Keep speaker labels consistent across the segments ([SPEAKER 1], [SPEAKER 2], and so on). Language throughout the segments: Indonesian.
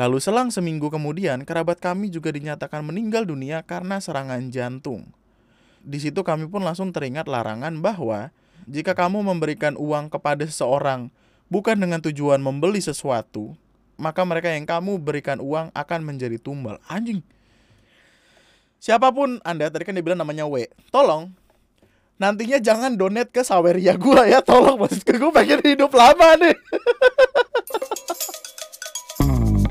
[SPEAKER 1] Lalu selang seminggu kemudian, kerabat kami juga dinyatakan meninggal dunia karena serangan jantung. Di situ kami pun langsung teringat larangan bahwa jika kamu memberikan uang kepada seseorang bukan dengan tujuan membeli sesuatu, maka mereka yang kamu berikan uang akan menjadi tumbal. Anjing. Siapa pun Anda, tadi kan dibilang namanya W. Tolong nantinya jangan donate ke Saweria gua ya. Tolong maksudku gue pengen hidup lama nih.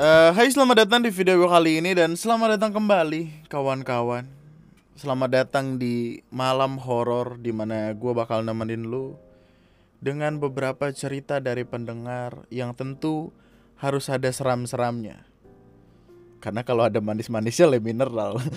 [SPEAKER 1] Uh, hai selamat datang di video kali ini dan selamat datang kembali kawan-kawan. Selamat datang di malam horor di mana gue bakal nemenin lu Dengan beberapa cerita dari pendengar yang tentu harus ada seram-seramnya. Karena kalau ada manis-manisnya le mineral.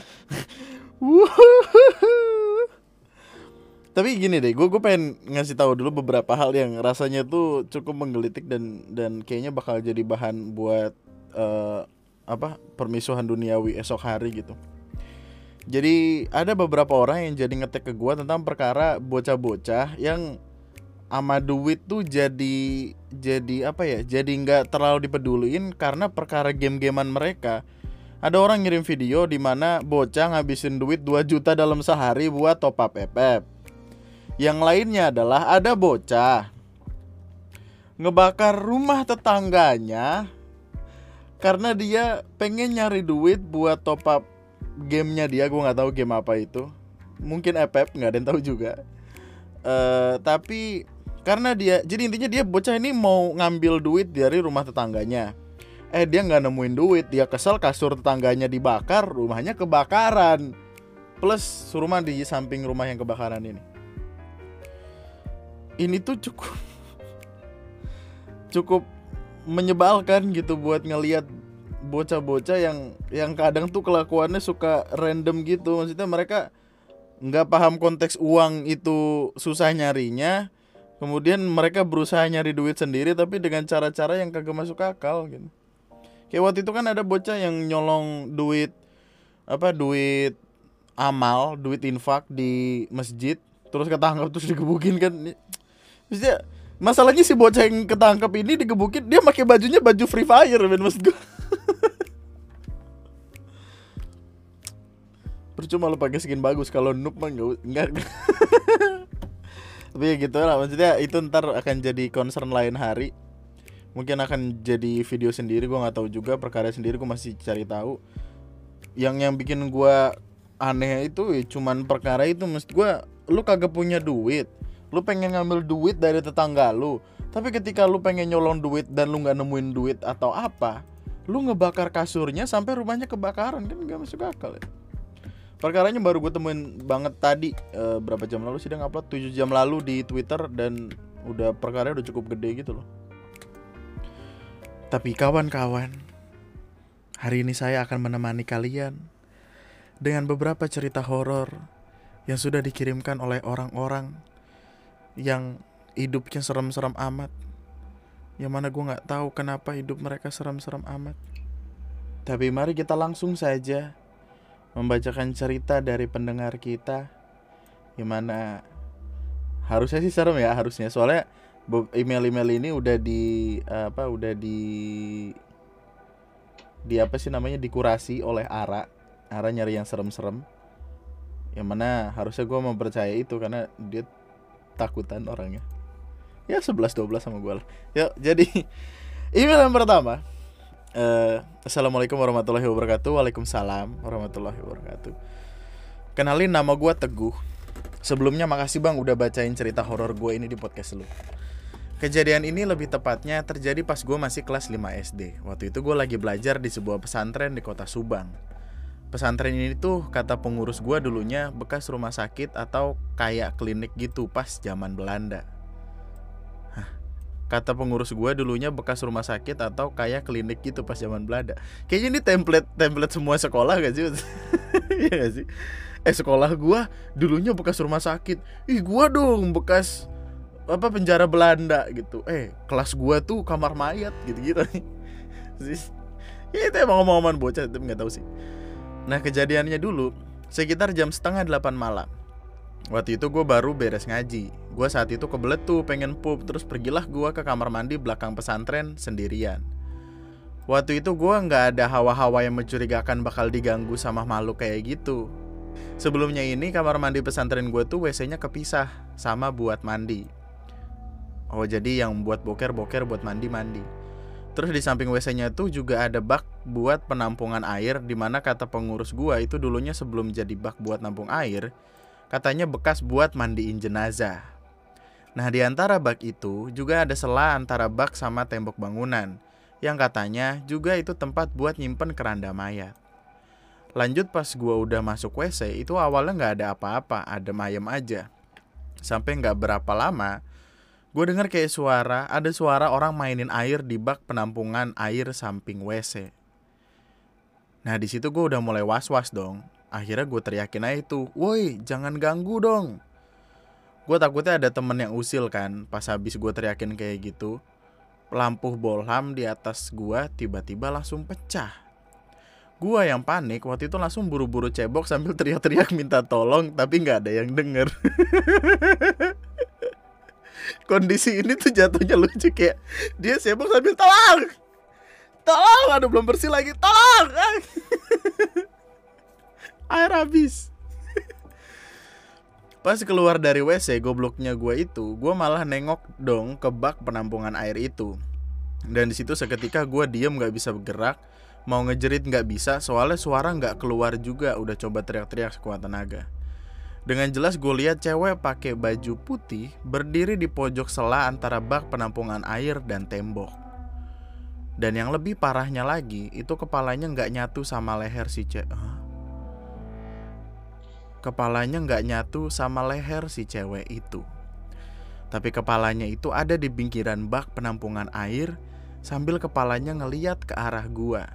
[SPEAKER 1] Tapi gini deh, gue gue pengen ngasih tahu dulu beberapa hal yang rasanya tuh cukup menggelitik dan dan kayaknya bakal jadi bahan buat uh, apa permisuhan duniawi esok hari gitu. Jadi ada beberapa orang yang jadi ngetek ke gue tentang perkara bocah-bocah yang ama duit tuh jadi jadi apa ya? Jadi nggak terlalu dipeduliin karena perkara game-gamean mereka. Ada orang ngirim video di mana bocah ngabisin duit 2 juta dalam sehari buat top up FF. Yang lainnya adalah ada bocah ngebakar rumah tetangganya karena dia pengen nyari duit buat top up gamenya dia gue nggak tahu game apa itu. Mungkin FF nggak ada yang tahu juga. Uh, tapi karena dia jadi intinya dia bocah ini mau ngambil duit dari rumah tetangganya. Eh dia nggak nemuin duit dia kesel kasur tetangganya dibakar rumahnya kebakaran. Plus rumah di samping rumah yang kebakaran ini. Ini tuh cukup cukup menyebalkan gitu buat ngelihat bocah-bocah yang yang kadang tuh kelakuannya suka random gitu. Maksudnya mereka nggak paham konteks uang itu susah nyarinya. Kemudian mereka berusaha nyari duit sendiri tapi dengan cara-cara yang kagak masuk akal gitu. Kayak waktu itu kan ada bocah yang nyolong duit apa duit amal duit infak di masjid. Terus ketangkap terus digebukin kan. Maksudnya Masalahnya si bocah yang ketangkep ini digebukin dia pakai bajunya baju Free Fire men maksud gue. Percuma lo pakai skin bagus kalau noob mah enggak. Tapi ya gitu lah maksudnya itu ntar akan jadi concern lain hari. Mungkin akan jadi video sendiri gue nggak tahu juga perkara sendiri gue masih cari tahu. Yang yang bikin gue aneh itu ya cuman perkara itu mesti gue lu kagak punya duit lu pengen ngambil duit dari tetangga lu tapi ketika lu pengen nyolong duit dan lu nggak nemuin duit atau apa lu ngebakar kasurnya sampai rumahnya kebakaran kan nggak masuk akal ya. Perkaranya baru gue temuin banget tadi e, berapa jam lalu sih dia ngupload? 7 jam lalu di Twitter dan udah perkara udah cukup gede gitu loh. Tapi kawan-kawan hari ini saya akan menemani kalian dengan beberapa cerita horor yang sudah dikirimkan oleh orang-orang yang hidupnya serem-serem amat. Yang mana gue nggak tahu kenapa hidup mereka serem-serem amat. Tapi mari kita langsung saja membacakan cerita dari pendengar kita. Yang mana harusnya sih serem ya harusnya. Soalnya email-email ini udah di apa udah di di apa sih namanya dikurasi oleh Ara. Ara nyari yang serem-serem. Yang mana harusnya gue mempercayai itu karena dia takutan orangnya. Ya 11 12 sama gue lah. Yuk jadi email yang pertama uh, assalamualaikum warahmatullahi wabarakatuh. Waalaikumsalam warahmatullahi wabarakatuh. Kenalin nama gue teguh. Sebelumnya makasih bang udah bacain cerita horor gue ini di podcast lu. Kejadian ini lebih tepatnya terjadi pas gue masih kelas 5 SD. Waktu itu gue lagi belajar di sebuah pesantren di kota Subang. Pesantren ini tuh kata pengurus gue dulunya bekas rumah sakit atau kayak klinik gitu pas zaman Belanda. Hah, kata pengurus gue dulunya bekas rumah sakit atau kayak klinik gitu pas zaman Belanda. Kayaknya ini template template semua sekolah gak sih? Iya gak sih? Eh sekolah gue dulunya bekas rumah sakit. Ih gue dong bekas apa penjara Belanda gitu. Eh kelas gue tuh kamar mayat gitu-gitu. ya itu emang ngomong-ngomongan bocah tapi nggak tahu sih. Nah kejadiannya dulu sekitar jam setengah delapan malam. Waktu itu gue baru beres ngaji. Gue saat itu kebelet tuh pengen pup. Terus pergilah gue ke kamar mandi belakang pesantren sendirian. Waktu itu gue nggak ada hawa-hawa yang mencurigakan bakal diganggu sama makhluk kayak gitu. Sebelumnya ini kamar mandi pesantren gue tuh WC-nya kepisah Sama buat mandi. Oh jadi yang buat boker-boker buat mandi-mandi Terus di samping WC-nya tuh juga ada bak buat penampungan air Di mana kata pengurus gua itu dulunya sebelum jadi bak buat nampung air Katanya bekas buat mandiin jenazah. Nah, di antara bak itu juga ada sela antara bak sama tembok bangunan, yang katanya juga itu tempat buat nyimpen keranda mayat. Lanjut pas gua udah masuk WC, itu awalnya nggak ada apa-apa, ada ayam aja. Sampai nggak berapa lama, gue dengar kayak suara, ada suara orang mainin air di bak penampungan air samping WC. Nah di situ gue udah mulai was-was dong. Akhirnya gue teriakin aja itu woi jangan ganggu dong. Gue takutnya ada temen yang usil kan pas habis gue teriakin kayak gitu lampu bolham di atas gue tiba-tiba langsung pecah. Gue yang panik waktu itu langsung buru-buru cebok sambil teriak-teriak minta tolong tapi nggak ada yang denger kondisi ini tuh jatuhnya lucu kayak dia cebok sambil tolong tolong aduh belum bersih lagi tolong air habis Pas keluar dari WC gobloknya gue itu, gue malah nengok dong ke bak penampungan air itu. Dan di situ seketika gue diem gak bisa bergerak, mau ngejerit gak bisa, soalnya suara gak keluar juga. Udah coba teriak-teriak sekuat tenaga. Dengan jelas gue lihat cewek pakai baju putih berdiri di pojok sela antara bak penampungan air dan tembok. Dan yang lebih parahnya lagi, itu kepalanya nggak nyatu sama leher si cewek. Kepalanya nggak nyatu sama leher si cewek itu. Tapi kepalanya itu ada di pinggiran bak penampungan air sambil kepalanya ngeliat ke arah gua.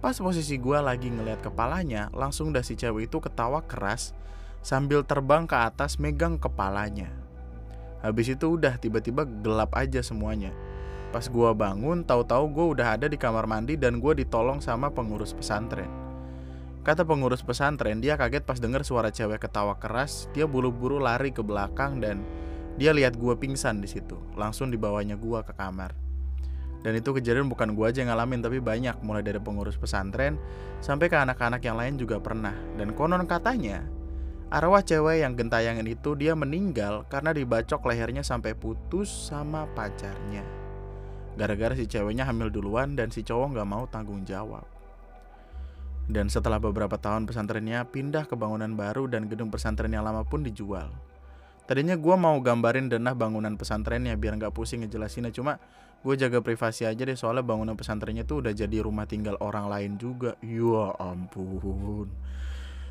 [SPEAKER 1] Pas posisi gua lagi ngeliat kepalanya, langsung dah si cewek itu ketawa keras sambil terbang ke atas megang kepalanya. Habis itu udah tiba-tiba gelap aja semuanya. Pas gua bangun, tahu-tahu gua udah ada di kamar mandi dan gua ditolong sama pengurus pesantren. Kata pengurus pesantren, dia kaget pas dengar suara cewek ketawa keras. Dia buru-buru lari ke belakang dan dia lihat gua pingsan di situ. Langsung dibawanya gua ke kamar. Dan itu kejadian bukan gua aja yang ngalamin tapi banyak mulai dari pengurus pesantren sampai ke anak-anak yang lain juga pernah. Dan konon katanya arwah cewek yang gentayangan itu dia meninggal karena dibacok lehernya sampai putus sama pacarnya. Gara-gara si ceweknya hamil duluan dan si cowok nggak mau tanggung jawab. Dan setelah beberapa tahun pesantrennya pindah ke bangunan baru dan gedung pesantren yang lama pun dijual. Tadinya gue mau gambarin denah bangunan pesantrennya biar nggak pusing ngejelasinnya cuma gue jaga privasi aja deh soalnya bangunan pesantrennya tuh udah jadi rumah tinggal orang lain juga. Ya ampun.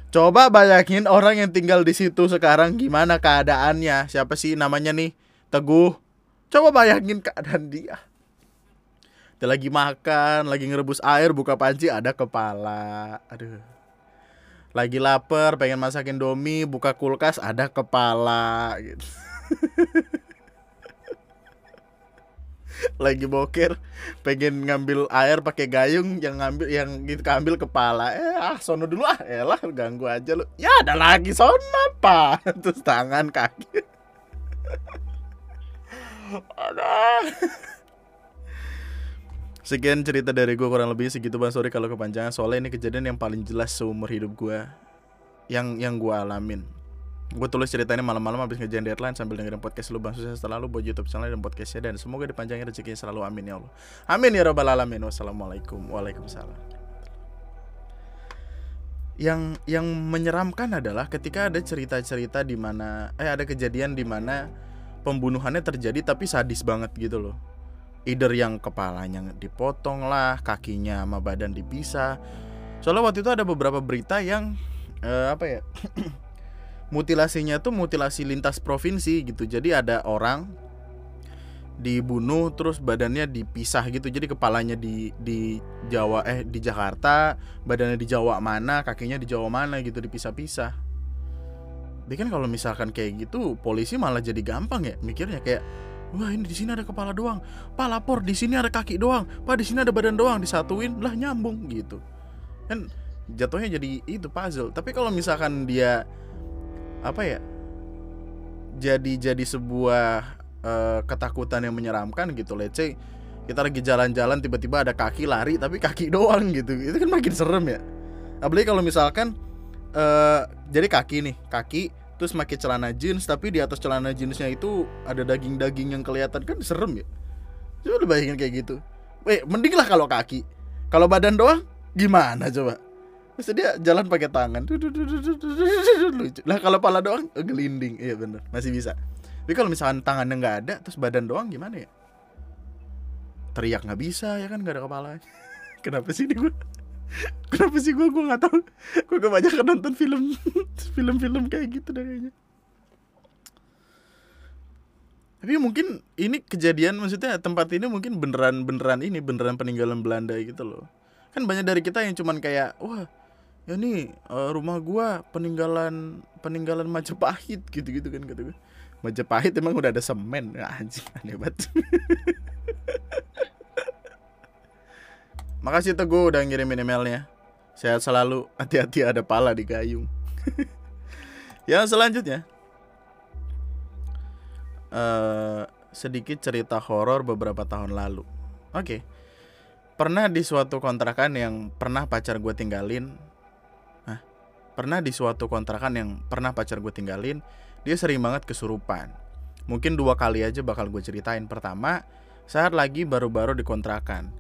[SPEAKER 1] Coba bayangin orang yang tinggal di situ sekarang gimana keadaannya? Siapa sih namanya nih? Teguh. Coba bayangin keadaan dia. Dia lagi makan, lagi ngerebus air, buka panci ada kepala. Aduh. Lagi lapar, pengen masakin domi, buka kulkas ada kepala gitu. lagi boker, pengen ngambil air pakai gayung yang ngambil yang gitu ambil kepala. Eh, ah sono dulu ah. Elah ganggu aja lu. Ya ada lagi sono apa? Terus tangan kaki. Ada. Sekian cerita dari gue kurang lebih segitu bang sorry kalau kepanjangan soalnya ini kejadian yang paling jelas seumur hidup gue yang yang gue alamin. Gue tulis cerita ini malam-malam habis ngejalan deadline sambil dengerin podcast lu bang sukses selalu buat YouTube channel dan podcastnya dan semoga dipanjangin rezekinya selalu amin ya Allah. Amin ya robbal alamin. Wassalamualaikum waalaikumsalam. Yang yang menyeramkan adalah ketika ada cerita-cerita di mana eh ada kejadian di mana pembunuhannya terjadi tapi sadis banget gitu loh either yang kepalanya dipotong lah kakinya sama badan dipisah soalnya waktu itu ada beberapa berita yang uh, apa ya mutilasinya tuh mutilasi lintas provinsi gitu. Jadi ada orang dibunuh terus badannya dipisah gitu. Jadi kepalanya di di Jawa eh di Jakarta badannya di Jawa mana kakinya di Jawa mana gitu dipisah-pisah. Tapi kan kalau misalkan kayak gitu polisi malah jadi gampang ya mikirnya kayak Wah ini di sini ada kepala doang, pak lapor di sini ada kaki doang, pak di sini ada badan doang, disatuin lah nyambung gitu. Kan jatuhnya jadi itu puzzle. Tapi kalau misalkan dia apa ya jadi jadi sebuah uh, ketakutan yang menyeramkan gitu. Say kita lagi jalan-jalan tiba-tiba ada kaki lari tapi kaki doang gitu. Itu kan makin serem ya. Apalagi kalau misalkan uh, jadi kaki nih kaki terus pakai celana jeans tapi di atas celana jeansnya itu ada daging-daging yang kelihatan kan serem ya. Coba bayangin kayak gitu. Eh mending lah kalau kaki. Kalau badan doang gimana coba Terus dia jalan pakai tangan lucu lah kalau pala doang gelinding iya bener masih bisa tapi kalau misalkan tangannya nggak ada terus badan doang gimana ya teriak nggak bisa ya kan nggak ada kepala kenapa sih ini gue kenapa sih gue gue nggak tahu gue kebanyakan nonton film film-film kayak gitu deh kayaknya tapi mungkin ini kejadian maksudnya tempat ini mungkin beneran beneran ini beneran peninggalan Belanda gitu loh kan banyak dari kita yang cuman kayak wah ya nih uh, rumah gua peninggalan peninggalan Majapahit gitu-gitu kan kata gue Majapahit emang udah ada semen anjing aneh banget Makasih Teguh udah ngirimin emailnya. Sehat selalu, hati-hati ada pala di gayung. yang selanjutnya, uh, sedikit cerita horor beberapa tahun lalu. Oke, okay. pernah di suatu kontrakan yang pernah pacar gue tinggalin. Pernah di suatu kontrakan yang pernah pacar gue tinggalin, dia sering banget kesurupan. Mungkin dua kali aja bakal gue ceritain. Pertama, saat lagi baru-baru di kontrakan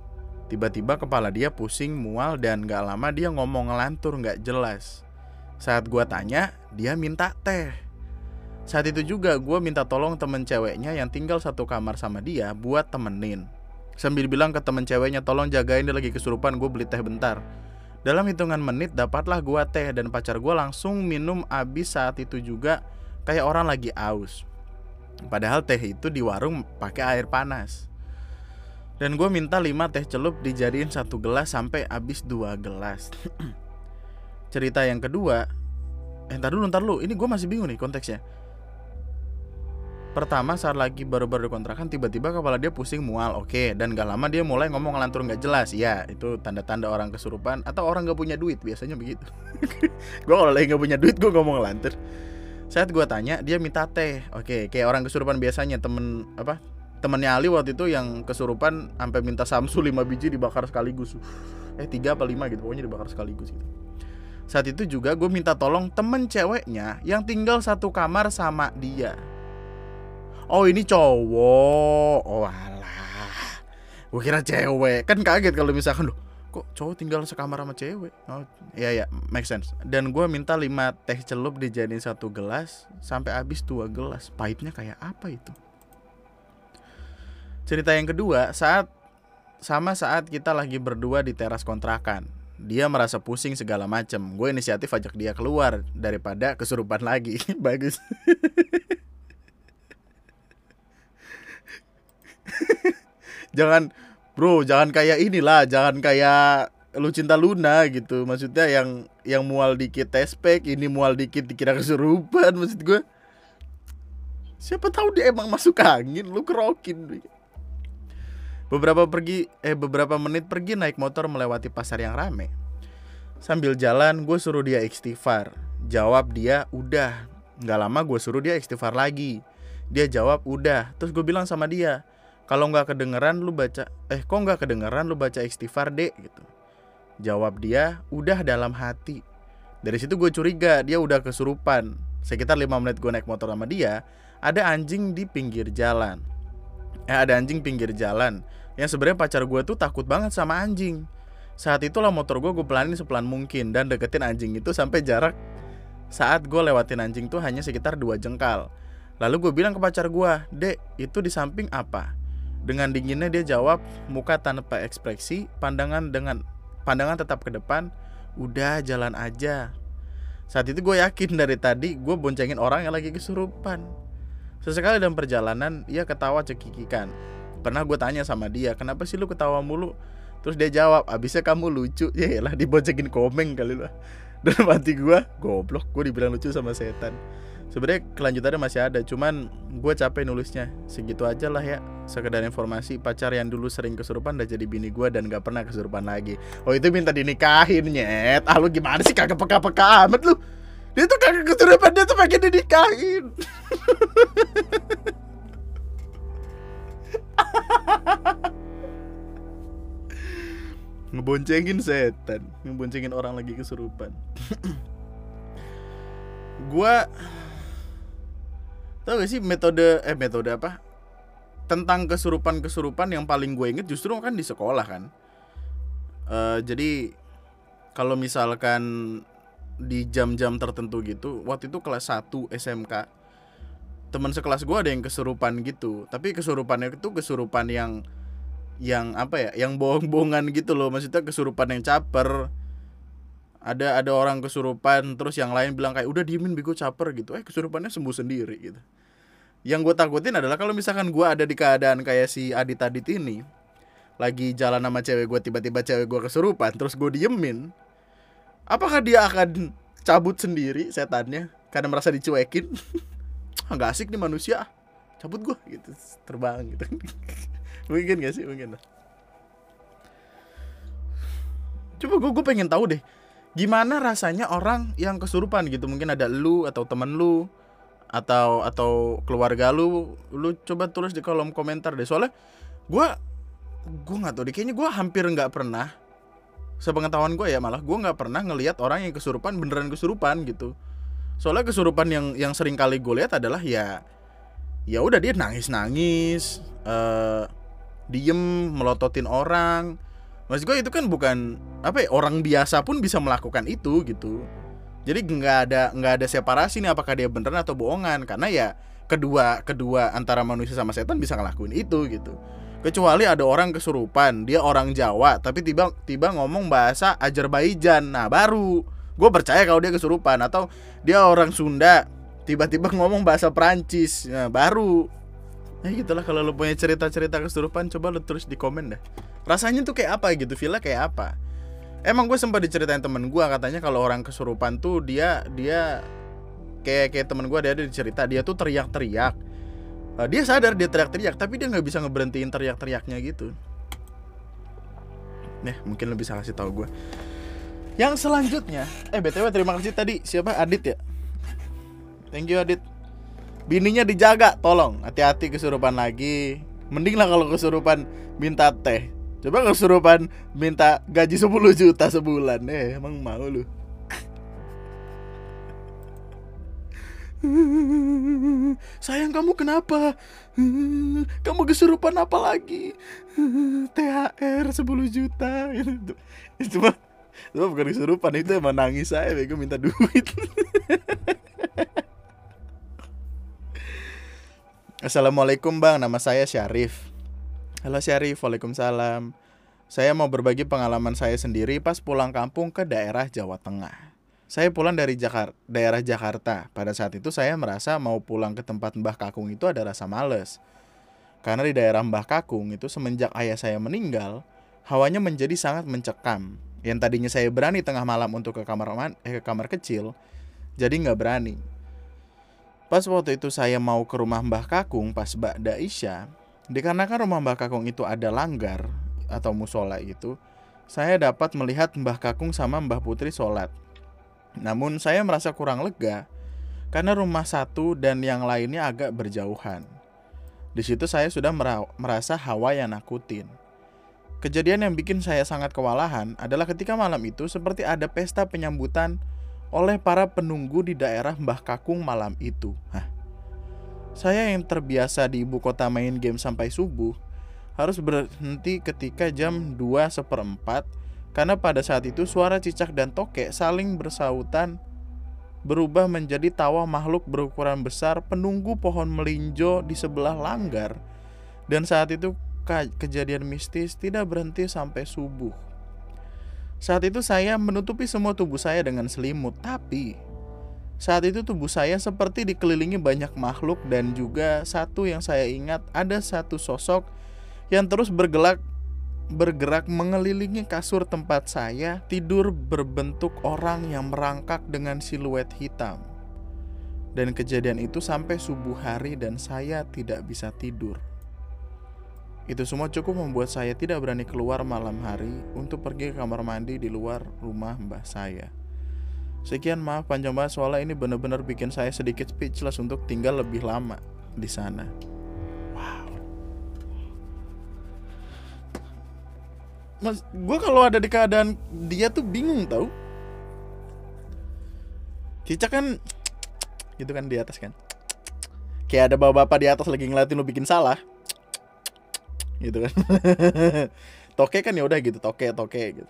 [SPEAKER 1] Tiba-tiba kepala dia pusing, mual, dan gak lama dia ngomong ngelantur gak jelas. Saat gue tanya, dia minta teh. Saat itu juga gue minta tolong temen ceweknya yang tinggal satu kamar sama dia buat temenin. Sambil bilang ke temen ceweknya tolong jagain dia lagi kesurupan gue beli teh bentar. Dalam hitungan menit dapatlah gue teh dan pacar gue langsung minum abis saat itu juga kayak orang lagi aus. Padahal teh itu di warung pakai air panas. Dan gue minta 5 teh celup dijadiin satu gelas sampai habis dua gelas. Cerita yang kedua, eh ntar dulu ntar dulu, ini gue masih bingung nih konteksnya. Pertama saat lagi baru-baru kontrakan tiba-tiba kepala dia pusing mual, oke, okay. dan gak lama dia mulai ngomong ngelantur nggak jelas, ya itu tanda-tanda orang kesurupan atau orang gak punya duit biasanya begitu. gue kalau lagi gak punya duit gue ngomong ngelantur. Saat gue tanya dia minta teh, oke, okay. kayak orang kesurupan biasanya temen apa temennya Ali waktu itu yang kesurupan sampai minta samsu 5 biji dibakar sekaligus eh tiga apa lima gitu pokoknya dibakar sekaligus gitu saat itu juga gue minta tolong temen ceweknya yang tinggal satu kamar sama dia oh ini cowok oh alah gue kira cewek kan kaget kalau misalkan loh kok cowok tinggal sekamar sama cewek oh iya ya make sense dan gue minta 5 teh celup dijadiin satu gelas sampai habis dua gelas pahitnya kayak apa itu Cerita yang kedua, saat sama saat kita lagi berdua di teras kontrakan. Dia merasa pusing segala macem. Gue inisiatif ajak dia keluar daripada kesurupan lagi. Bagus. jangan bro, jangan kayak inilah, jangan kayak lu cinta Luna gitu. Maksudnya yang yang mual dikit tespek, ini mual dikit dikira kesurupan maksud gue. Siapa tahu dia emang masuk angin, lu kerokin. Beberapa pergi eh beberapa menit pergi naik motor melewati pasar yang rame. Sambil jalan gue suruh dia istighfar. Jawab dia udah. Gak lama gue suruh dia istighfar lagi. Dia jawab udah. Terus gue bilang sama dia, kalau nggak kedengeran lu baca eh kok nggak kedengeran lu baca istighfar dek gitu. Jawab dia udah dalam hati. Dari situ gue curiga dia udah kesurupan. Sekitar 5 menit gue naik motor sama dia, ada anjing di pinggir jalan. Eh ada anjing pinggir jalan yang sebenarnya pacar gue tuh takut banget sama anjing saat itulah motor gue gue pelanin sepelan mungkin dan deketin anjing itu sampai jarak saat gue lewatin anjing tuh hanya sekitar dua jengkal lalu gue bilang ke pacar gue dek itu di samping apa dengan dinginnya dia jawab muka tanpa ekspresi pandangan dengan pandangan tetap ke depan udah jalan aja. Saat itu gue yakin dari tadi gue boncengin orang yang lagi kesurupan. Sesekali dalam perjalanan ia ketawa cekikikan. Pernah gue tanya sama dia kenapa sih lu ketawa mulu? Terus dia jawab abisnya kamu lucu. Ya lah dibocekin komeng kali lah dan mati gue goblok gue dibilang lucu sama setan sebenarnya kelanjutannya masih ada cuman gue capek nulisnya. Segitu aja lah ya sekedar informasi. Pacar yang dulu sering kesurupan udah jadi bini gue dan gak pernah kesurupan lagi. Oh itu minta dinikahin nyet. Ah lu gimana sih? Kagak peka-peka amat lu. Dia tuh kagak kesurupan dia tuh pengen dinikahin. Ngeboncengin setan ngeboncengin orang lagi kesurupan. Gua tau gak sih metode eh metode apa? Tentang kesurupan kesurupan yang paling gue inget justru kan di sekolah kan. Eh, jadi kalau misalkan di jam-jam tertentu gitu waktu itu kelas 1 SMK teman sekelas gue ada yang kesurupan gitu. Tapi kesurupannya itu kesurupan yang yang apa ya yang bohong-bohongan gitu loh. Maksudnya kesurupan yang caper. Ada ada orang kesurupan terus yang lain bilang kayak udah diemin bego caper gitu. Eh kesurupannya sembuh sendiri gitu yang gue takutin adalah kalau misalkan gue ada di keadaan kayak si Adit Adit ini lagi jalan sama cewek gue tiba-tiba cewek gue kesurupan terus gue diemin apakah dia akan cabut sendiri setannya karena merasa dicuekin nggak asik nih manusia ah. cabut gue gitu terbang gitu mungkin gak sih mungkin lah. coba gue gue pengen tahu deh gimana rasanya orang yang kesurupan gitu mungkin ada lu atau temen lu atau atau keluarga lu lu coba tulis di kolom komentar deh. Soalnya gue gue nggak tahu deh. Kayaknya gue hampir nggak pernah sepengetahuan gue ya malah gue nggak pernah ngelihat orang yang kesurupan beneran kesurupan gitu. Soalnya kesurupan yang yang sering kali gue lihat adalah ya ya udah dia nangis nangis eh diem melototin orang. Maksud gue itu kan bukan apa ya orang biasa pun bisa melakukan itu gitu jadi nggak ada nggak ada separasi nih apakah dia beneran atau bohongan. Karena ya kedua kedua antara manusia sama setan bisa ngelakuin itu gitu. Kecuali ada orang kesurupan dia orang Jawa tapi tiba tiba ngomong bahasa Azerbaijan. Nah baru. Gue percaya kalau dia kesurupan. Atau dia orang Sunda tiba-tiba ngomong bahasa Perancis. Nah baru. Ya gitulah kalau lo punya cerita-cerita kesurupan coba lo tulis di komen dah. Rasanya tuh kayak apa gitu? Villa kayak apa emang gue sempat diceritain temen gue katanya kalau orang kesurupan tuh dia dia kayak kayak temen gue dia ada cerita dia tuh teriak-teriak. Uh, dia sadar dia teriak-teriak tapi dia nggak bisa ngeberhentiin teriak-teriaknya gitu. Nih mungkin lo bisa kasih tahu gue yang selanjutnya eh btw terima kasih tadi. Siapa? Adit ya? Thank you Adit. Bininya dijaga tolong. Hati-hati kesurupan lagi. Mending lah kalau kesurupan minta teh coba kesurupan minta gaji 10 juta sebulan eh emang mau lu Sayang kamu kenapa? Kamu kesurupan apa lagi? THR 10 juta itu. Mah itu bukan kesurupan itu emang nangis saya bego minta duit. Assalamualaikum bang, nama saya Syarif. Halo Syarif, waalaikumsalam. Saya mau berbagi pengalaman saya sendiri pas pulang kampung ke daerah Jawa Tengah. Saya pulang dari Jakar daerah Jakarta. Pada saat itu saya merasa mau pulang ke tempat Mbah Kakung itu ada rasa males. Karena di daerah Mbah Kakung itu semenjak ayah saya meninggal, hawanya menjadi sangat mencekam. Yang tadinya saya berani tengah malam untuk ke kamar man eh, ke kamar kecil, jadi nggak berani. Pas waktu itu saya mau ke rumah Mbah Kakung pas Ba'da Isya, dikarenakan rumah Mbah Kakung itu ada langgar atau musola gitu, saya dapat melihat Mbah Kakung sama Mbah Putri sholat. Namun saya merasa kurang lega karena rumah satu dan yang lainnya agak berjauhan. Di situ saya sudah mera- merasa hawa yang nakutin. Kejadian yang bikin saya sangat kewalahan adalah ketika malam itu seperti ada pesta penyambutan oleh para penunggu di daerah Mbah Kakung malam itu. Hah. Saya yang terbiasa di ibu kota main game sampai subuh harus berhenti ketika jam 2 seperempat karena pada saat itu suara cicak dan tokek saling bersautan berubah menjadi tawa makhluk berukuran besar penunggu pohon melinjo di sebelah langgar. Dan saat itu kejadian mistis tidak berhenti sampai subuh. Saat itu saya menutupi semua tubuh saya dengan selimut, tapi saat itu tubuh saya seperti dikelilingi banyak makhluk dan juga satu yang saya ingat ada satu sosok yang terus bergelak bergerak mengelilingi kasur tempat saya tidur berbentuk orang yang merangkak dengan siluet hitam. Dan kejadian itu sampai subuh hari dan saya tidak bisa tidur. Itu semua cukup membuat saya tidak berani keluar malam hari untuk pergi ke kamar mandi di luar rumah mbah saya. Sekian maaf panjang banget soalnya ini bener-bener bikin saya sedikit speechless untuk tinggal lebih lama di sana. Wow. Mas, gue kalau ada di keadaan dia tuh bingung tau. Cica kan gitu kan di atas kan. Kayak ada bapak-bapak di atas lagi ngeliatin lo bikin salah. Gitu kan. toke kan ya udah gitu, toke toke gitu.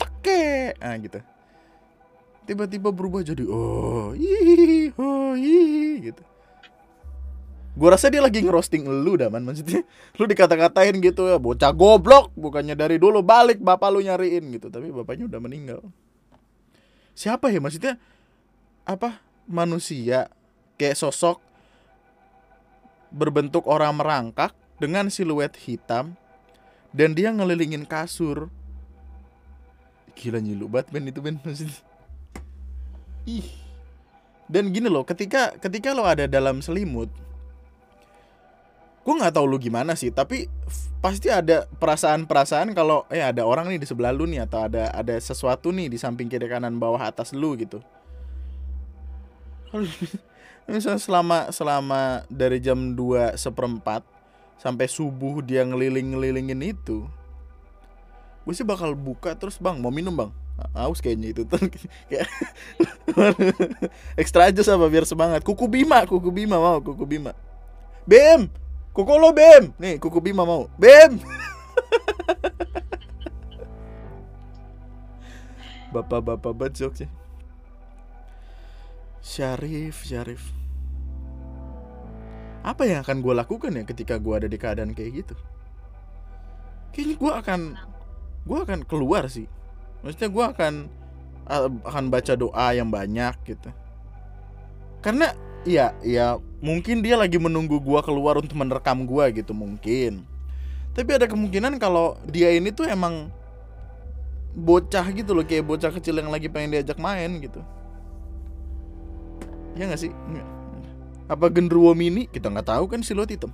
[SPEAKER 1] Toke. Ah gitu tiba-tiba berubah jadi oh ih oh ih gitu. Gue rasa dia lagi ngerosting lu dah man. Maksudnya lu dikata-katain gitu ya bocah goblok bukannya dari dulu balik bapak lu nyariin gitu. Tapi bapaknya udah meninggal. Siapa ya? Maksudnya apa manusia kayak sosok berbentuk orang merangkak dengan siluet hitam dan dia ngelilingin kasur. Gila nyilu banget Ben itu Ben maksudnya ih. Dan gini loh ketika ketika lo ada dalam selimut gue nggak tahu lu gimana sih tapi pasti ada perasaan-perasaan kalau eh ada orang nih di sebelah lu nih atau ada ada sesuatu nih di samping kiri kanan bawah atas lu gitu. Misalnya selama selama dari jam 2 seperempat sampai subuh dia ngeliling-ngelilingin itu gue sih bakal buka terus bang mau minum bang aus kayaknya itu tuh kayak ekstra aja sama biar semangat. Kuku bima kuku bima mau kuku bima. Bem! Kuku lo bem! Nih kuku bima mau. Bem! Bapak-bapak bajok sih Syarif Syarif. Apa yang akan gue lakukan ya ketika gue ada di keadaan kayak gitu? Kayaknya gue akan gue akan keluar sih maksudnya gue akan akan baca doa yang banyak gitu. Karena ya ya mungkin dia lagi menunggu gue keluar untuk menerkam gue gitu mungkin. Tapi ada kemungkinan kalau dia ini tuh emang bocah gitu loh kayak bocah kecil yang lagi pengen diajak main gitu. Ya nggak sih? Apa genderuwo mini? Kita nggak tahu kan siluet hitam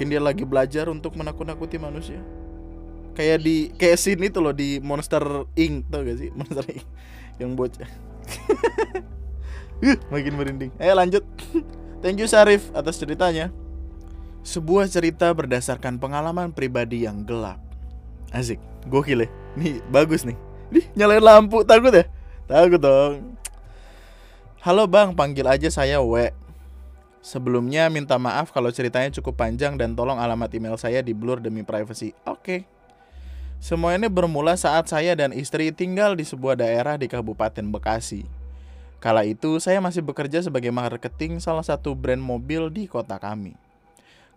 [SPEAKER 1] mungkin dia lagi belajar untuk menakut-nakuti manusia kayak di kayak scene itu loh di Monster Inc tau gak sih? Monster Inc yang bocah uh, makin merinding. Ayo lanjut. Thank you Sarif atas ceritanya. Sebuah cerita berdasarkan pengalaman pribadi yang gelap. Asik. Gokil ya. Nih bagus nih. Nih nyalain lampu. Takut ya? Takut dong. Halo bang. Panggil aja saya W. Sebelumnya minta maaf kalau ceritanya cukup panjang dan tolong alamat email saya di blur demi privacy. Oke. Okay. Semua ini bermula saat saya dan istri tinggal di sebuah daerah di Kabupaten Bekasi. Kala itu saya masih bekerja sebagai marketing salah satu brand mobil di kota kami.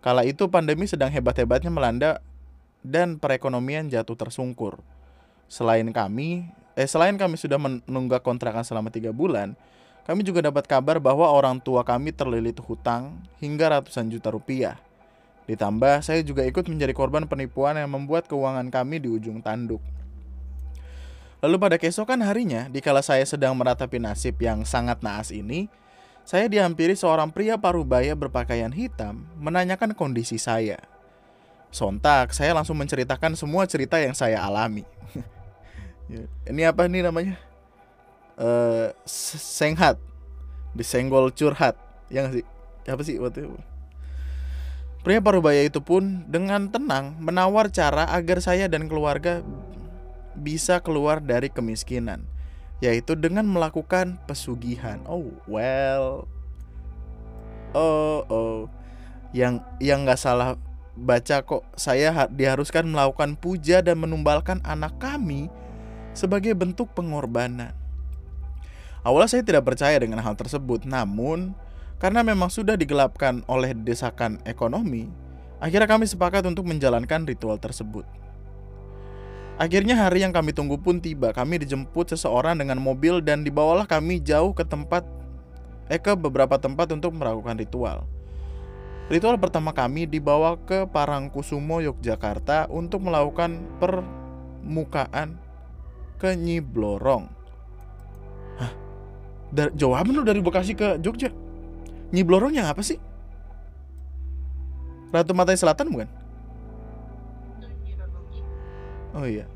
[SPEAKER 1] Kala itu pandemi sedang hebat-hebatnya melanda dan perekonomian jatuh tersungkur. Selain kami, eh selain kami sudah menunggak kontrakan selama tiga bulan, kami juga dapat kabar bahwa orang tua kami terlilit hutang hingga ratusan juta rupiah. Ditambah, saya juga ikut menjadi korban penipuan yang membuat keuangan kami di ujung tanduk. Lalu pada keesokan harinya, dikala saya sedang meratapi nasib yang sangat naas ini, saya dihampiri seorang pria parubaya berpakaian hitam menanyakan kondisi saya. Sontak, saya langsung menceritakan semua cerita yang saya alami. ini apa nih namanya? Uh, senghat, disenggol curhat, ya gak sih? Apa sih waktu itu? Pria parubaya itu pun dengan tenang menawar cara agar saya dan keluarga bisa keluar dari kemiskinan, yaitu dengan melakukan pesugihan. Oh, well. Oh, oh. Yang yang nggak salah baca kok saya diharuskan melakukan puja dan menumbalkan anak kami sebagai bentuk pengorbanan. Awalnya saya tidak percaya dengan hal tersebut, namun karena memang sudah digelapkan oleh desakan ekonomi, akhirnya kami sepakat untuk menjalankan ritual tersebut. Akhirnya hari yang kami tunggu pun tiba. Kami dijemput seseorang dengan mobil dan dibawalah kami jauh ke tempat eh ke beberapa tempat untuk melakukan ritual. Ritual pertama kami dibawa ke Parangkusumo Yogyakarta untuk melakukan permukaan ke Nyiblorong. Hah? jawaban lu dari Bekasi ke Jogja? Nyi Blorong yang apa sih? Ratu Matai Selatan bukan? Oh iya.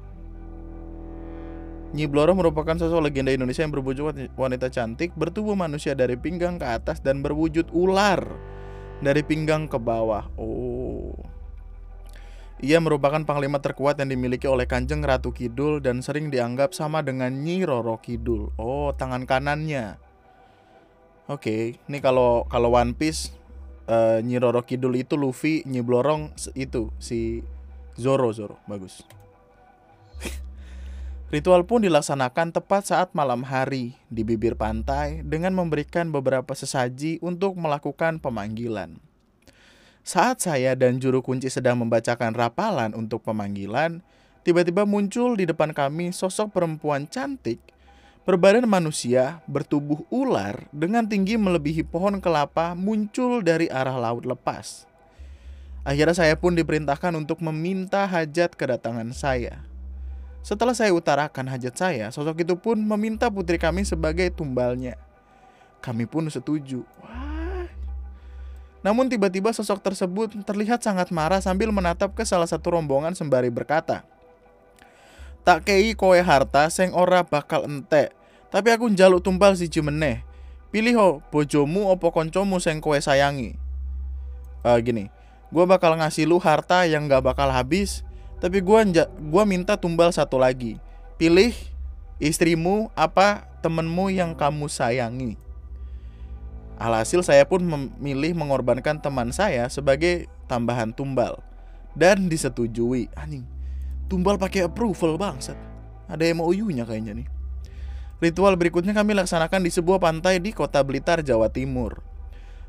[SPEAKER 1] Nyi Bloro merupakan sosok legenda Indonesia yang berwujud wanita cantik, bertubuh manusia dari pinggang ke atas dan berwujud ular dari pinggang ke bawah. Oh. Ia merupakan panglima terkuat yang dimiliki oleh Kanjeng Ratu Kidul dan sering dianggap sama dengan Nyi Roro Kidul. Oh, tangan kanannya. Oke, okay. ini kalau kalau One Piece uh, Nyi Roro Kidul itu Luffy, Nyi Blorong itu si Zoro Zoro, bagus. Ritual pun dilaksanakan tepat saat malam hari di bibir pantai dengan memberikan beberapa sesaji untuk melakukan pemanggilan. Saat saya dan juru kunci sedang membacakan rapalan untuk pemanggilan, tiba-tiba muncul di depan kami sosok perempuan cantik, berbadan manusia, bertubuh ular, dengan tinggi melebihi pohon kelapa muncul dari arah laut lepas. Akhirnya saya pun diperintahkan untuk meminta hajat kedatangan saya. Setelah saya utarakan hajat saya, sosok itu pun meminta putri kami sebagai tumbalnya. Kami pun setuju. Wah. Namun tiba-tiba sosok tersebut terlihat sangat marah sambil menatap ke salah satu rombongan sembari berkata, Tak kei kowe harta seng ora bakal ente, tapi aku njaluk tumbal si meneh. Pilih ho, bojomu opo koncomu seng kowe sayangi. Uh, gini, gue bakal ngasih lu harta yang gak bakal habis tapi gua gua minta tumbal satu lagi. Pilih istrimu apa temenmu yang kamu sayangi. Alhasil saya pun memilih mengorbankan teman saya sebagai tambahan tumbal dan disetujui. Anjing. Tumbal pakai approval bangsat. Ada MOU-nya kayaknya nih. Ritual berikutnya kami laksanakan di sebuah pantai di Kota Blitar, Jawa Timur.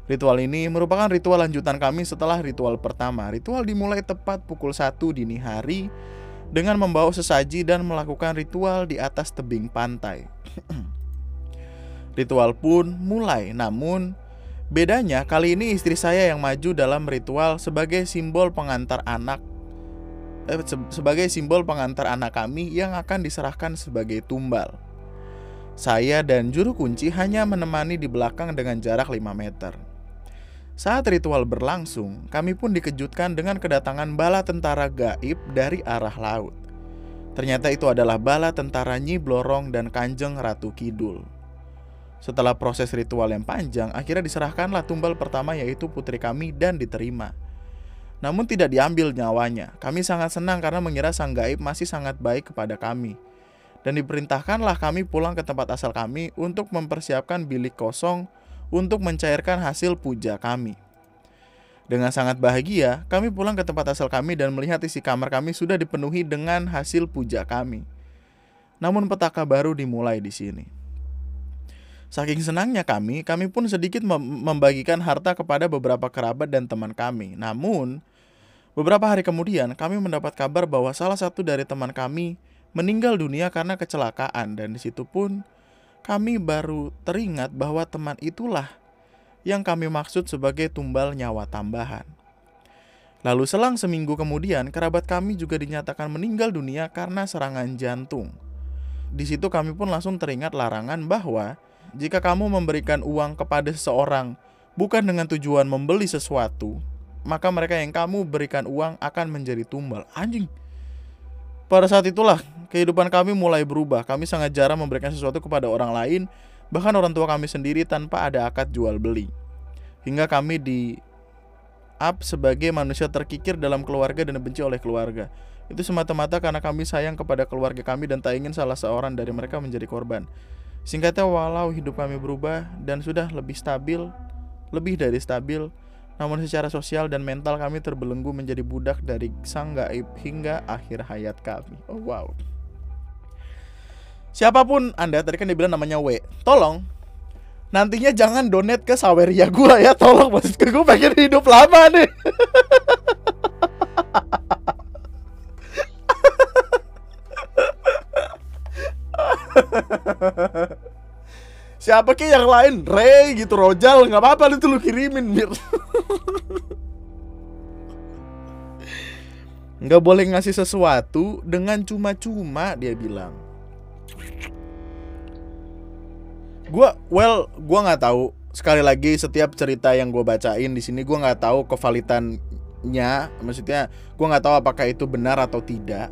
[SPEAKER 1] Ritual ini merupakan ritual lanjutan kami setelah ritual pertama. Ritual dimulai tepat pukul 1 dini hari dengan membawa sesaji dan melakukan ritual di atas tebing pantai. ritual pun mulai, namun bedanya kali ini istri saya yang maju dalam ritual sebagai simbol pengantar anak eh, sebagai simbol pengantar anak kami yang akan diserahkan sebagai tumbal. Saya dan juru kunci hanya menemani di belakang dengan jarak 5 meter. Saat ritual berlangsung, kami pun dikejutkan dengan kedatangan bala tentara gaib dari arah laut. Ternyata itu adalah bala tentara Nyi Blorong dan Kanjeng Ratu Kidul. Setelah proses ritual yang panjang, akhirnya diserahkanlah tumbal pertama yaitu putri kami dan diterima. Namun tidak diambil nyawanya. Kami sangat senang karena mengira sang gaib masih sangat baik kepada kami. Dan diperintahkanlah kami pulang ke tempat asal kami untuk mempersiapkan bilik kosong untuk mencairkan hasil puja kami. Dengan sangat bahagia, kami pulang ke tempat asal kami dan melihat isi kamar kami sudah dipenuhi dengan hasil puja kami. Namun petaka baru dimulai di sini. Saking senangnya kami, kami pun sedikit membagikan harta kepada beberapa kerabat dan teman kami. Namun, beberapa hari kemudian kami mendapat kabar bahwa salah satu dari teman kami meninggal dunia karena kecelakaan dan di situ pun kami baru teringat bahwa teman itulah yang kami maksud sebagai tumbal nyawa tambahan. Lalu selang seminggu kemudian, kerabat kami juga dinyatakan meninggal dunia karena serangan jantung. Di situ kami pun langsung teringat larangan bahwa jika kamu memberikan uang kepada seseorang bukan dengan tujuan membeli sesuatu, maka mereka yang kamu berikan uang akan menjadi tumbal. Anjing. Pada saat itulah kehidupan kami mulai berubah. Kami sangat jarang memberikan sesuatu kepada orang lain, bahkan orang tua kami sendiri tanpa ada akad jual beli. Hingga kami di up sebagai manusia terkikir dalam keluarga dan dibenci oleh keluarga. Itu semata-mata karena kami sayang kepada keluarga kami dan tak ingin salah seorang dari mereka menjadi korban. Singkatnya walau hidup kami berubah dan sudah lebih stabil, lebih dari stabil, namun secara sosial dan mental kami terbelenggu menjadi budak dari sang gaib hingga akhir hayat kami. Oh wow. Siapa pun Anda tadi kan dibilang namanya W. Tolong nantinya jangan donate ke Saweria gua ya, tolong maksudku gue pengen hidup lama nih. Siapa ke yang lain? Ray gitu, Rojal, nggak apa-apa itu lu kirimin, Mir. Nggak boleh ngasih sesuatu dengan cuma-cuma dia bilang Gua well, gua nggak tahu. Sekali lagi setiap cerita yang gue bacain di sini gua nggak tahu kevalitannya, maksudnya gua nggak tahu apakah itu benar atau tidak.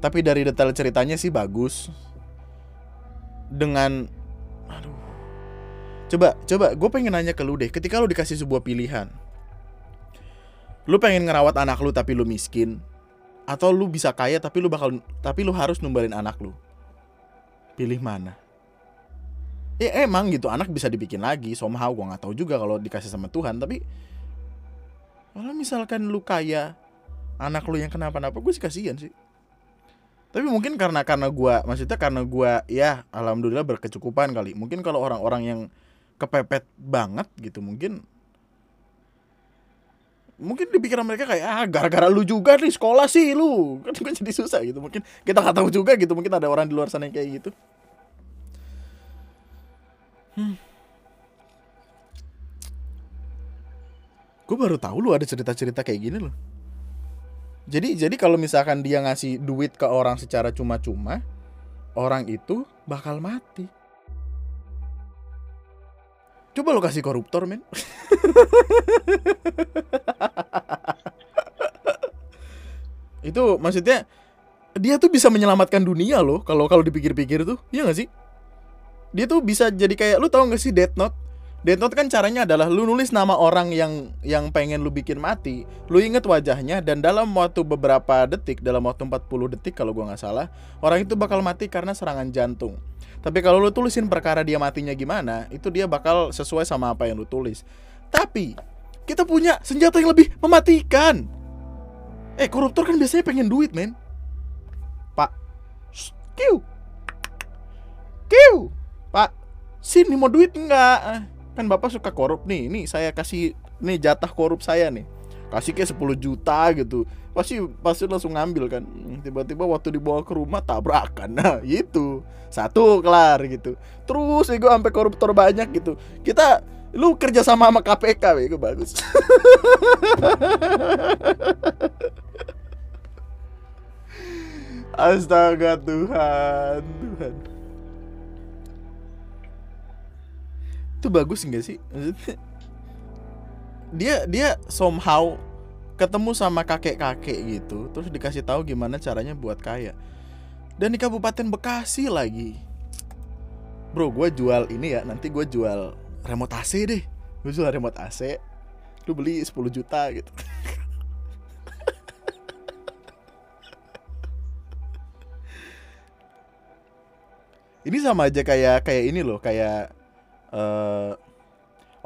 [SPEAKER 1] tapi dari detail ceritanya sih bagus. Dengan aduh. Coba coba gue pengen nanya ke lu deh. Ketika lu dikasih sebuah pilihan lu pengen ngerawat anak lu tapi lu miskin atau lu bisa kaya tapi lu bakal tapi lu harus numbalin anak lu pilih mana? Ya emang gitu anak bisa dibikin lagi somehow gue nggak tahu juga kalau dikasih sama Tuhan tapi kalau misalkan lu kaya anak lu yang kenapa-napa gue sih kasihan sih. Tapi mungkin karena karena gue maksudnya karena gue ya alhamdulillah berkecukupan kali. Mungkin kalau orang-orang yang kepepet banget gitu mungkin mungkin di pikiran mereka kayak ah gara-gara lu juga nih sekolah sih lu kan gue jadi susah gitu mungkin kita nggak tahu juga gitu mungkin ada orang di luar sana yang kayak gitu hmm. gue baru tahu lu ada cerita-cerita kayak gini loh jadi jadi kalau misalkan dia ngasih duit ke orang secara cuma-cuma, orang itu bakal mati. Coba lo kasih koruptor, men. itu maksudnya dia tuh bisa menyelamatkan dunia loh kalau kalau dipikir-pikir tuh. Iya gak sih? Dia tuh bisa jadi kayak lu tau gak sih Death Note? Death Note kan caranya adalah lu nulis nama orang yang yang pengen lu bikin mati, lu inget wajahnya dan dalam waktu beberapa detik, dalam waktu 40 detik kalau gua nggak salah, orang itu bakal mati karena serangan jantung. Tapi kalau lu tulisin perkara dia matinya gimana, itu dia bakal sesuai sama apa yang lu tulis. Tapi kita punya senjata yang lebih mematikan. Eh, koruptor kan biasanya pengen duit, men. Pak. Kiu. Kiu. Pak, sini mau duit enggak? Kan bapak suka korup nih. Ini saya kasih nih jatah korup saya nih. Kasih kayak 10 juta gitu. Pasti pasti langsung ngambil kan. Tiba-tiba waktu dibawa ke rumah tabrakan. Nah itu satu kelar gitu. Terus gue sampai koruptor banyak gitu. Kita lu kerja sama sama KPK itu bagus. Astaga Tuhan Tuhan itu bagus nggak sih? Dia dia somehow ketemu sama kakek-kakek gitu terus dikasih tahu gimana caranya buat kaya. Dan di Kabupaten Bekasi lagi. Bro gue jual ini ya nanti gue jual remote AC deh. Gue jual remote AC lu beli 10 juta gitu. Ini sama aja kayak kayak ini loh kayak uh,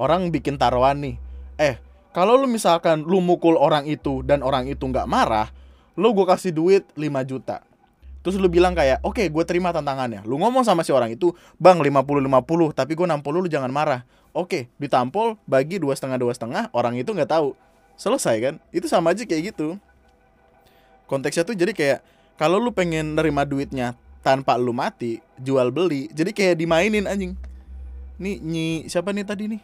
[SPEAKER 1] orang bikin taruhan nih. Eh kalau lu misalkan lu mukul orang itu dan orang itu nggak marah lu gue kasih duit 5 juta. Terus lu bilang kayak oke okay, gue terima tantangannya. Lu ngomong sama si orang itu bang 50 50 tapi gue 60 lu jangan marah. Oke okay, ditampol bagi dua setengah dua setengah orang itu nggak tahu. Selesai kan? Itu sama aja kayak gitu. Konteksnya tuh jadi kayak kalau lu pengen nerima duitnya tanpa lu mati jual beli jadi kayak dimainin anjing Nih Nyi siapa nih tadi nih?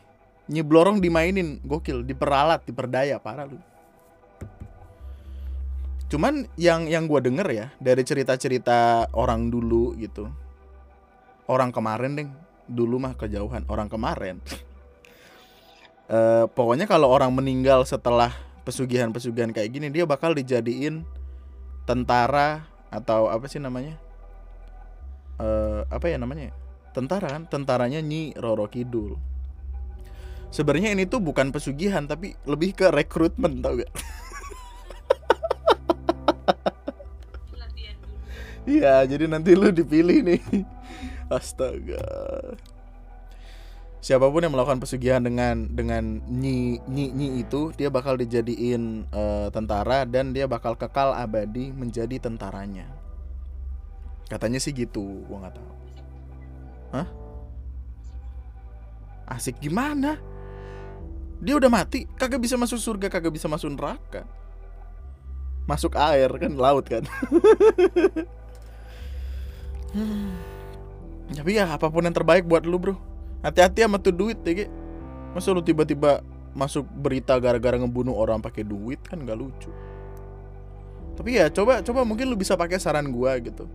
[SPEAKER 1] Nyi Blorong dimainin, gokil, diperalat, diperdaya, parah lu. Cuman yang yang gue denger ya dari cerita-cerita orang dulu gitu, orang kemarin deh, dulu mah kejauhan, orang kemarin. uh, pokoknya kalau orang meninggal setelah pesugihan-pesugihan kayak gini, dia bakal dijadiin tentara atau apa sih namanya? Uh, apa ya namanya? Tentara kan tentaranya Nyi Roro Kidul sebenarnya ini tuh bukan pesugihan tapi lebih ke rekrutmen tau gak Iya, jadi nanti lu dipilih nih. Astaga. Siapa pun yang melakukan pesugihan dengan dengan nyi nyi nyi itu, dia bakal dijadiin uh, tentara dan dia bakal kekal abadi menjadi tentaranya. Katanya sih gitu, gua nggak tahu. Hah? Asik gimana? Dia udah mati, kagak bisa masuk surga, kagak bisa masuk neraka. Masuk air kan laut kan. hmm. Tapi ya apa pun yang terbaik buat lu, Bro. Hati-hati sama tuh duit ya, Masa lu tiba-tiba masuk berita gara-gara ngebunuh orang pakai duit kan gak lucu. Tapi ya coba coba mungkin lu bisa pakai saran gua gitu.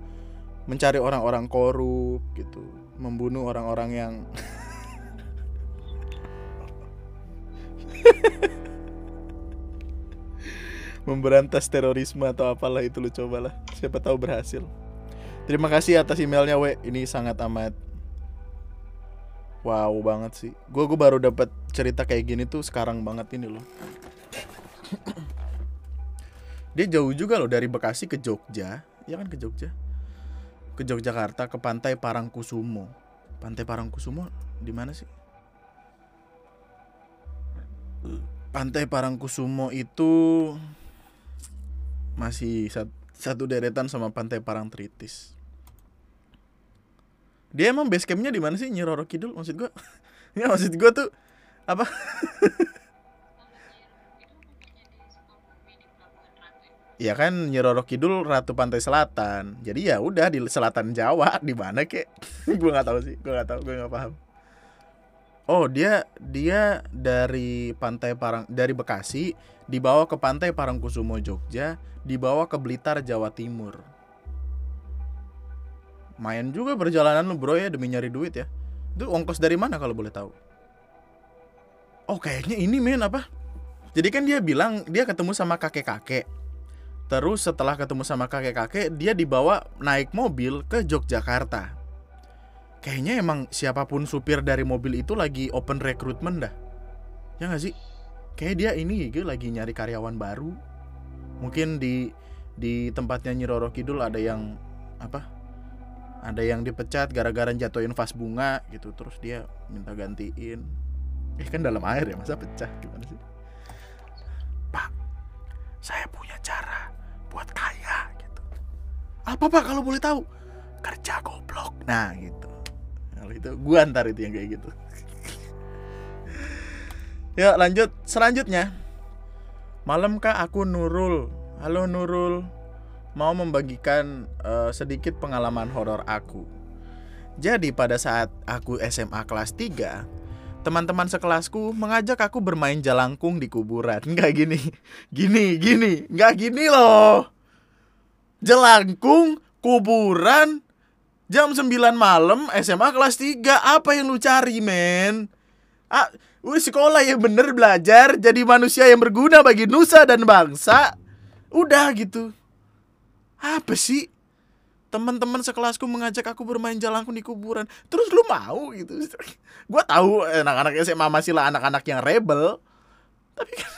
[SPEAKER 1] Mencari orang-orang korup gitu membunuh orang-orang yang memberantas terorisme atau apalah itu lu cobalah. Siapa tahu berhasil. Terima kasih atas emailnya we. Ini sangat amat wow banget sih. Gue gue baru dapat cerita kayak gini tuh sekarang banget ini loh. Dia jauh juga loh dari Bekasi ke Jogja. Ya kan ke Jogja ke Yogyakarta ke Pantai Parangkusumo Pantai Parangkusumo di mana sih Pantai Parangkusumo itu masih satu deretan sama Pantai Parangtritis. Dia emang base campnya di mana sih Nyiroro Kidul maksud gua? ya maksud gua tuh apa? ya kan Nyiroro Kidul Ratu Pantai Selatan. Jadi ya udah di selatan Jawa di mana kek? gua nggak tahu sih, gua nggak tahu, gua nggak paham. Oh, dia dia dari Pantai Parang dari Bekasi dibawa ke Pantai Parangkusumo Jogja, dibawa ke Blitar Jawa Timur. Main juga perjalanan lu, Bro ya demi nyari duit ya. Itu ongkos dari mana kalau boleh tahu? Oh, kayaknya ini men apa? Jadi kan dia bilang dia ketemu sama kakek-kakek. Terus setelah ketemu sama kakek-kakek, dia dibawa naik mobil ke Yogyakarta. Kayaknya emang siapa pun supir dari mobil itu lagi open recruitment dah. Ya nggak sih? Kayak dia ini gitu lagi nyari karyawan baru. Mungkin di di tempatnya Nyiroro Kidul ada yang apa ada yang dipecat gara-gara jatuhin vas bunga gitu. Terus dia minta gantiin. Eh kan dalam air ya masa pecah? Gimana sih? Pak saya punya apa pak kalau boleh tahu? Kerja goblok. Nah gitu. Kalau itu gua antar itu yang kayak gitu. Ya lanjut. Selanjutnya malam kak aku Nurul? Halo Nurul. Mau membagikan uh, sedikit pengalaman horor aku. Jadi pada saat aku SMA kelas 3 teman-teman sekelasku mengajak aku bermain jalangkung di kuburan. Nggak gini. Gini gini. Nggak gini loh jelangkung kuburan Jam 9 malam SMA kelas 3 Apa yang lu cari men? Ah, udah sekolah yang bener belajar. Jadi manusia yang berguna bagi nusa dan bangsa. Udah gitu. Apa sih? Teman-teman sekelasku mengajak aku bermain jalangkung di kuburan. Terus lu mau gitu? Gue tahu anak-anak SMA masih lah anak-anak yang rebel. Tapi kan